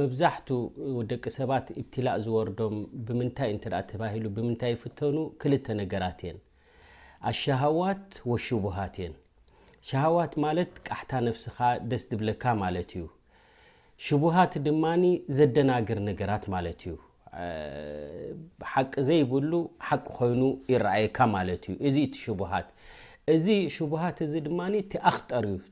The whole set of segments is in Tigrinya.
መብዛሕቱ ደቂ ሰባት ኢብትላእ ዝወርዶም ብምንታይ እንተ ተባሂሉ ብምንታይ ይፍተኑ ክልተ ነገራት እየን ኣሸሃዋት ወሹቡሃት እየን ሸሃዋት ማለት ቃሕታ ነፍስኻ ደስ ድብለካ ማለት እዩ ሽቡሃት ድማ ዘደናግር ነገራት ማለት እዩ ሓቂ ዘይብሉ ሓቂ ኮይኑ ይረኣየካ ማለት እዩ እዚ እቲ ሽቡሃት እዚ ሽቡሃት እዚ ድማ እቲ ኣክጠር እዩ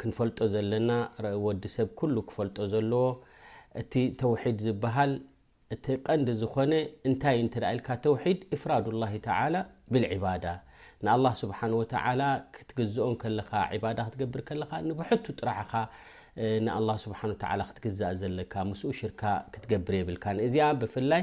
ክንፈልጦ ዘለና ወዲ ሰብ ኩሉ ክፈልጦ ዘለዎ እቲ ተውሒድ ዝብሃል እቲ ቀንዲ ዝኾነ እንታይ እዩ እንተ ኢልካ ተውሒድ እፍራዱ ላሂ ተዓላ ብልዕባዳ ንኣላህ ስብሓን ወተዓላ ክትግዝኦ ከለኻ ዕባዳ ክትገብር ከለኻ ንብሐቱ ጥራሕ እኻ ንኣላህ ስብሓን ወተዓላ ክትግዛእ ዘለካ ምስኡ ሽርካ ክትገብር የብልካን እዚኣ ብፍላይ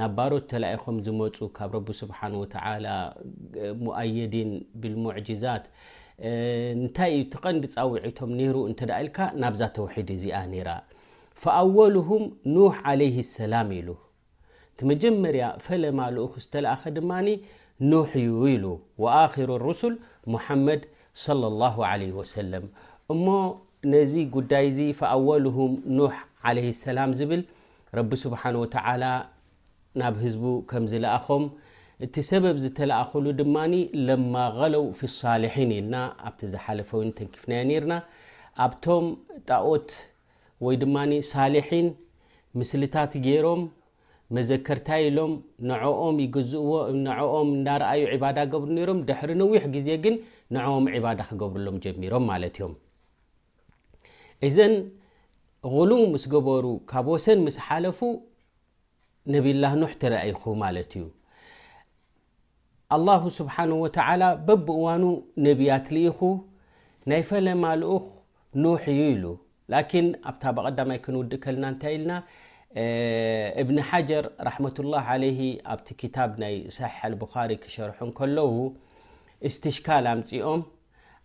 ናብ ባሮት ተላኢኾም ዝመጹ ካብ ረቢ ስብሓን ወተዓላ ሙኣየዲን ብልሙዕጂዛት እንታይ እዩ እቲ ቀንዲ ጻውዒቶም ኔሩ እንተ ኢልካ ናብዛ ተውሒድ እዚኣ ኔራ ፈኣወሉሁም ኑሕ ዓለይህ ሰላም ኢሉ እቲ መጀመርያ ፈለማ ልኡኽ ዝተላእኸ ድማ ኑሕ እዩ ኢሉ ወኣኪሩ ሩሱል ሙሓመድ ሰለ ላሁ ዓለይህ ወሰለም እሞ ነዚ ጉዳይ እዚ ፈኣወሉሁም ኑሕ ዓለይህ ሰላም ዝብል ረቢ ስብሓን ወተዓላ ናብ ህዝቡ ከም ዝለኣኾም እቲ ሰበብ ዝተለኣኹሉ ድማ ለማ ገለው ፊ ሳልሒን ኢልና ኣብቲ ዝሓለፈ ውን ተንኪፍናዮ ነርና ኣብቶም ጣኦት ወይ ድማ ሳልሒን ምስልታት ገይሮም መዘከርታይ ኢሎም ንዕኦም ይግዝእዎ ንዕኦም እንዳረኣዩ ዕባዳ ገብሩ ነሮም ድሕሪ ነዊሕ ግዜ ግን ንዕኦም ዕባዳ ክገብርሎም ጀሚሮም ማለት እዮም እዘን غሉ ምስ ገበሩ ካብ ወሰን ምስ ሓለፉ ነብላህ ኖሕ ተረኣይኹ ማለት እዩ ኣላሁ ስብሓን ወተላ በብእዋኑ ነብያት ልኢኹ ናይ ፈለማ ልኡኽ ኖሕ እዩ ኢሉ ላኪን ኣብታ ብቐዳማይ ክንውድእ ከልና እንታይ ኢልና እብኒ ሓጀር ራሕመት ላህ ዓለይሂ ኣብቲ ክታብ ናይ ሳሒሕ ኣልብኻሪ ክሸርሑ ከለዉ እስትሽካል ኣምፅኦም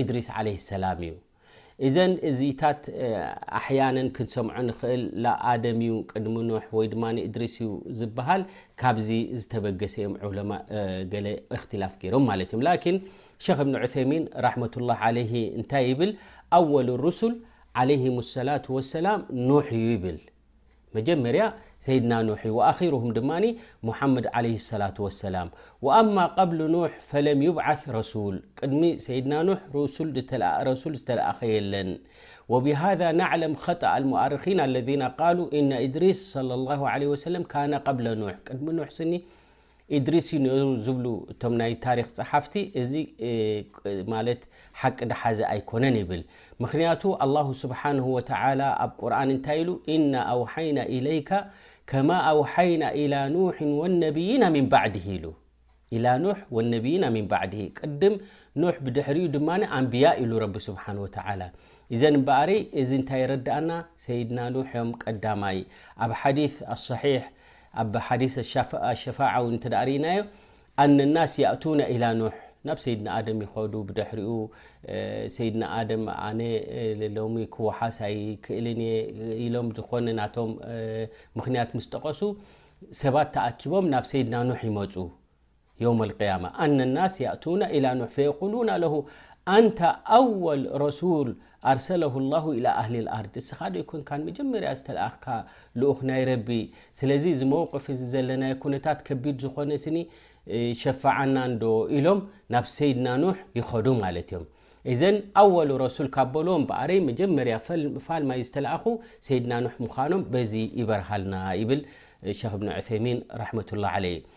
እድሪስ ዓለይሂ ሰላም እዩ። እዘን እዚታት ኣሕያነን ክንሰምዖ ንኽእል ለኣደም እዩ ቅድሚ ኖሕ ወይ ድማ እድሪስ እዩ ዝበሃል ካብዚ ዝተበገሰ እዮም ዑለማእ ገለ እኽትላፍ ገይሮም ማለት እዮም ላኪን ሸኽ እብኒ ዑሰይሚን ራሕመቱላህ ዓለይሂ እንታይ ይብል ኣወል ሩሱል ዓለይሂም ሰላቱ ወሰላም ኖሕ እዩ ይብል ممر سيدنا نوح وخرهم من محمد عليه الصلاة والسلام وأما قبل نوح فلم يبعث رسول دم سيدا نو رسول تلاخيلن وبهذا نعلم خطأ المؤرخين الذين قالوا إن إدريس صلى الله عليه وسلم كان قبل نوح دم ن ن ኢድሪስ እዩ ነይሩ ዝብሉ እቶም ናይ ታሪኽ ጸሓፍቲ፣ እዚ ማለት ሓቂ ዝሓዘ ኣይኮነን ይብል። ምኽንያቱ ኣላሁ ስብሓነሁ ወተዓላ ኣብ ቁርኣን እንታይ ኢሉ፣ ኢና ኣውሓይና ኢለይካ ከማ ኣውሓይና ኢላ ኑሕን ወነብይና ሚን ባዕድህ ኢሉ። ኢላ ኑሕ ወነብይና ሚን ባዕድህ፣ ቅድም ኑሕ ብድሕሪኡ ድማ ኣንብያ ኢሉ ረቢ ስብሓነሁ ወተዓላ። ኢዘን እምበኣርይ እዚ እንታይ የረድኣና፣ ሰይድና ኑሕ እዮም ቀዳማይ። ኣብ ሓዲስ ኣሰሒሕ ኣብ ሓዲስ ኣልሸፋዓ እውን እንተ ርኢናዮ ኣነ ናስ ያእቱነ ኢላ ኑሕ ናብ ሰይድና ኣደም ይኸዱ ብድሕሪኡ ሰይድና ኣደም ኣነ ሎሚ ክወሓስ ኣይክእልን እየ ኢሎም ዝኾነ ናቶም ምኽንያት ምስ ጠቐሱ ሰባት ተኣኪቦም ናብ ሰይድና ኑሕ ይመፁ የውም ኣልቅያማ ኣነ ናስ ያእቱና ኢላ ኑሕ ፈየቁሉና ለሁ ኣንታ ኣወል ረሱል ኣርሰለሁ ላሁ ኢላ ኣህሊ ልኣርድ እስኻ ዶ ኣይኮንካን መጀመርያ ዝተለኣኽካ ልኡኽ ናይ ረቢ ስለዚ እዚ መውቅፍ እዚ ዘለናዮ ኩነታት ከቢድ ዝኾነ ስኒ ሸፋዓና እንዶ ኢሎም ናብ ሰይድና ኑሕ ይኸዱ ማለት እዮም እዘን ኣወል ረሱል ካብ በልዎ እምበኣረይ መጀመርያ ፋልማይ ዝተለኣኹ ሰይድና ኑሕ ምዃኖም በዚ ይበርሃልና ይብል ሸክ እብኒ ዑሰይሚን ረሕመቱላ ዓለይ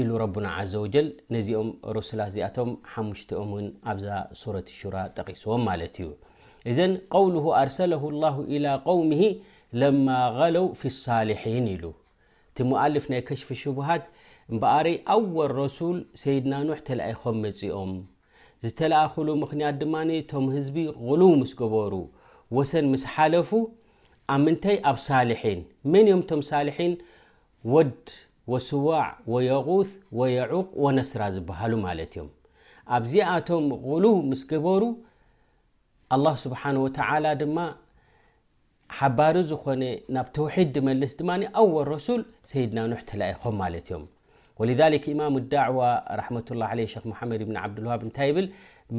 ኢሉ ረቡና ዓዘ ወጀል ነዚኦም ሩሱላት እዚኣቶም ሓሙሽቲኦም ውን ኣብዛ ሱረት ሹራ ጠቒስዎም ማለት እዩ እዘን ቀውሉሁ ኣርሰለሁ ላሁ ኢላ ቀውምሂ ለማ ገለው ፊ ሳልሒን ኢሉ እቲ ሙኣልፍ ናይ ከሽፊ ሽቡሃት እምበኣረይ ኣወል ረሱል ሰይድና ኑሕ ተላኢኾም መፂኦም ዝተላኣኹሉ ምኽንያት ድማ እቶም ህዝቢ ጉሉው ምስ ገበሩ ወሰን ምስ ሓለፉ ኣብ ምንታይ ኣብ ሳልሒን መን እዮም እቶም ሳልሒን ወድ ወስዋዕ ወየጉስ ወየዑቅ ወነስራ ዝበሃሉ ማለት እዮም ኣብዚኣቶም ቕሉው ምስ ገበሩ ኣላ ስብሓን ወተላ ድማ ሓባሪ ዝኾነ ናብ ተውሒድ ድመልስ ድማ ኣወል ረሱል ሰይድና ኑሕ ተላኢኾም ማለት እዮም ወልክ ኢማም ዳዕዋ ራሕመት ላ ለ ክ መሓመድ ብኒ ዓብድልዋሃብ እንታይ ይብል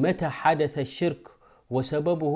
መታ ሓደተ ሽርክ ወሰበብሁ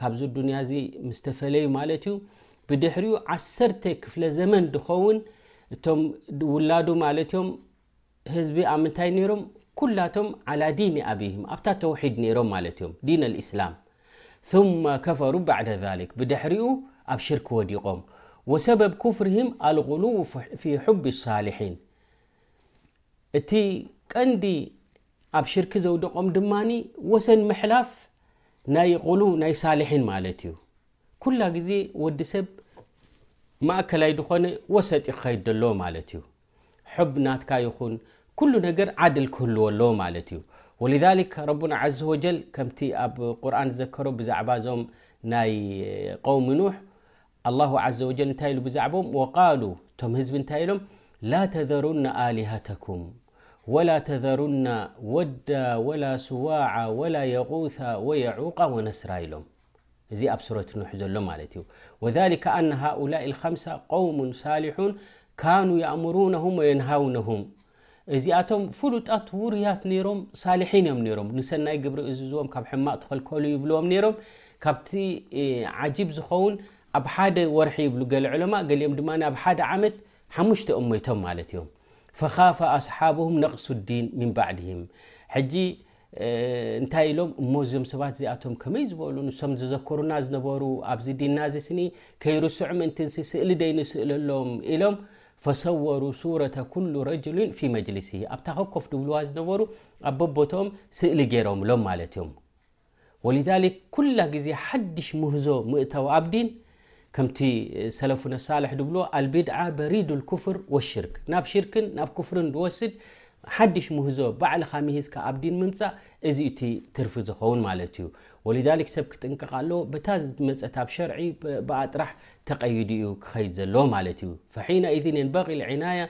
ካብዚ ዱንያ እዚ ምስ ተፈለዩ ማለት እዩ ብድሕሪኡ ዓሰርተ ክፍለ ዘመን ድኸውን እቶም ውላዱ ማለት እዮም ህዝቢ ኣብ ምንታይ ነይሮም ኩላቶም ዓላ ዲን ኣብይም ኣብታ ተውሒድ ነይሮም ማለት እዮም ዲን ኣልእስላም ثመ ከፈሩ ባዕደ ሊክ ብድሕሪኡ ኣብ ሽርክ ወዲቖም ወሰበብ ኩፍርህም ኣልغሉ ፊ ሑብ ሳልሒን እቲ ቀንዲ ኣብ ሽርክ ዘውድቖም ድማ ወሰን ምሕላፍ ናይ ቁሉ ናይ ሳልሒን ማለት እዩ ኩላ ግዜ ወዲ ሰብ ማእከላይ ድኾነ ወሰጢ ክኸይድ ደለዎ ማለት እዩ ሑብ ናትካ ይኹን ኩሉ ነገር ዓድል ክህልዎ ኣለዎ ማለት እዩ ወሊዛሊክ ረቡና ዓዘ ወጀል ከምቲ ኣብ ቁርን ዝዘከሮ ብዛዕባ እዞም ናይ ቀውሚ ኑሕ الله عز ول ب وقالوا ب م لا تذرن آلهتكم ولا تذرن ود ولا سواع ولا يغوث ويعوق ونسر م ورة ن وذلك أن هؤلاء الخمسة قوم صالحون كانوا يأمرونهم وينهونهم እዚኣቶም ፍሉጣት ውሩያት ነይሮም ሳልሒን እዮም ነይሮም ንሰናይ ግብሪ እዝዝዎም ካብ ሕማቅ ተኸልከሉ ይብልዎም ነይሮም ካብቲ ዓጂብ ዝኸውን ኣብ ሓደ ወርሒ ይብሉ ገለ ዕለማ ገሊኦም ድማ ኣብ ሓደ ዓመት ሓሙሽተ እዮም ሞይቶም ማለት እዮም ፈኻፈ ኣስሓብም ነቕሱ ዲን ምን ባዕድህም ሕጂ እንታይ ኢሎም እሞ እዞም ሰባት እዚኣቶም ከመይ ዝበሉ ንሶም ዝዘከሩና ዝነበሩ ኣብዚ ዲና እዚ ስኒ ከይርስዑ ምእንትንሲ ስእሊ ደይንስእለሎም ኢሎም ፈሰወሩ ሱረተ ኩሉ ረጅሉን ፊ መጅሊሲሂ ኣብታ ከኮፍ ድብልዋ ዝነበሩ ኣብ በቦትኦም ስእሊ ገይሮምሎም ማለት እዮም ወሊዛሊክ ኩላ ግዜ ሓድሽ ምህዞ ምእታው ኣብ ዲን ከምቲ ሰለፉነ ሳልሕ ድብልዎ ኣልቢድዓ በሪዱ ልኩፍር ወሽርክ ናብ ሽርክን ናብ ኩፍርን ድወስድ ሓድሽ ምህዞ ባዕልኻ ምሂዝካ ኣብ ዲን ምምፃእ እዚ እቲ ትርፊ ዝኸውን ማለት እዩ ወሊዛሊክ ሰብ ክጥንቀቕ ኣለዎ በታ ዝመፀት ኣብ ሸርዒ ብኣ ጥራሕ ተቀይዱ እዩ ክኸይድ ዘለዎ ማለት እዩ ፈሒነኢዝን የንበቂ ልዒናያ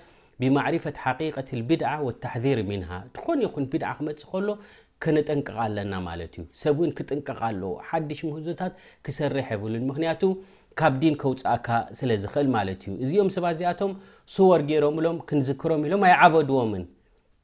ብማዕሪፈት ሓቂቀት ልብድዓ ወታሕዚር ምንሃ ዝኾነ ይኹን ብድዓ ክመፅእ ከሎ ከነጠንቅቅ ኣለና ማለት እዩ ሰብ እውን ክጥንቀቅ ኣለዎ ሓድሽ ምህዞታት ክሰርሕ የብሉን ምክንያቱ ካብ ዲን ከውፅእካ ስለ ዝኽእል ማለት እዩ እዚኦም ሰባት እዚኣቶም ስወር ገይሮምሎም ክንዝክሮም ኢሎም ኣይዓበድዎምን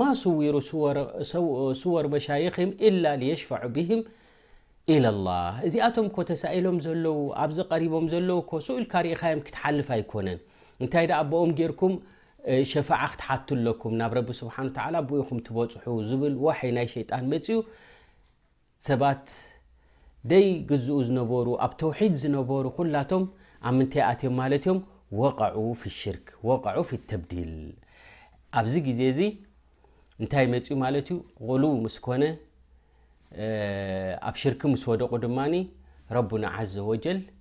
ማ ስዊሩ ስወር መሻይኽም ኢላ ልየሽፈዑ ብህም ኢለላህ እዚኣቶም እኮ ተሳኢሎም ዘለዉ ኣብዚ ቀሪቦም ዘለዉ እኮ ስኡ ኢልካ ርኢኻዮም ክትሓልፍ ኣይኮነን እንታይ ደኣ ብኦም ጌርኩም ሸፋዓ ክትሓቱ ኣለኩም ናብ ረቢ ስብሓን ተዓላ ብኡ ኢኹም ትበፅሑ ዝብል ዋሕይ ናይ ሸይጣን መፅኡ ሰባት ደይ ግዝኡ ዝነበሩ ኣብ ተውሒድ ዝነበሩ ኩላቶም ኣብ ምንታይ ኣትዮም ማለት እዮም ወቀዑ ፊ ሽርክ ወቀዑ ፊ ተብዲል ኣብዚ ግዜ እዚ እንታይ መጽዩ ማለት እዩ ቁሉው ምስ ኮነ ኣብ ሽርክ ምስ ወደቁ ድማ ረቡና ዓዘ ወጀል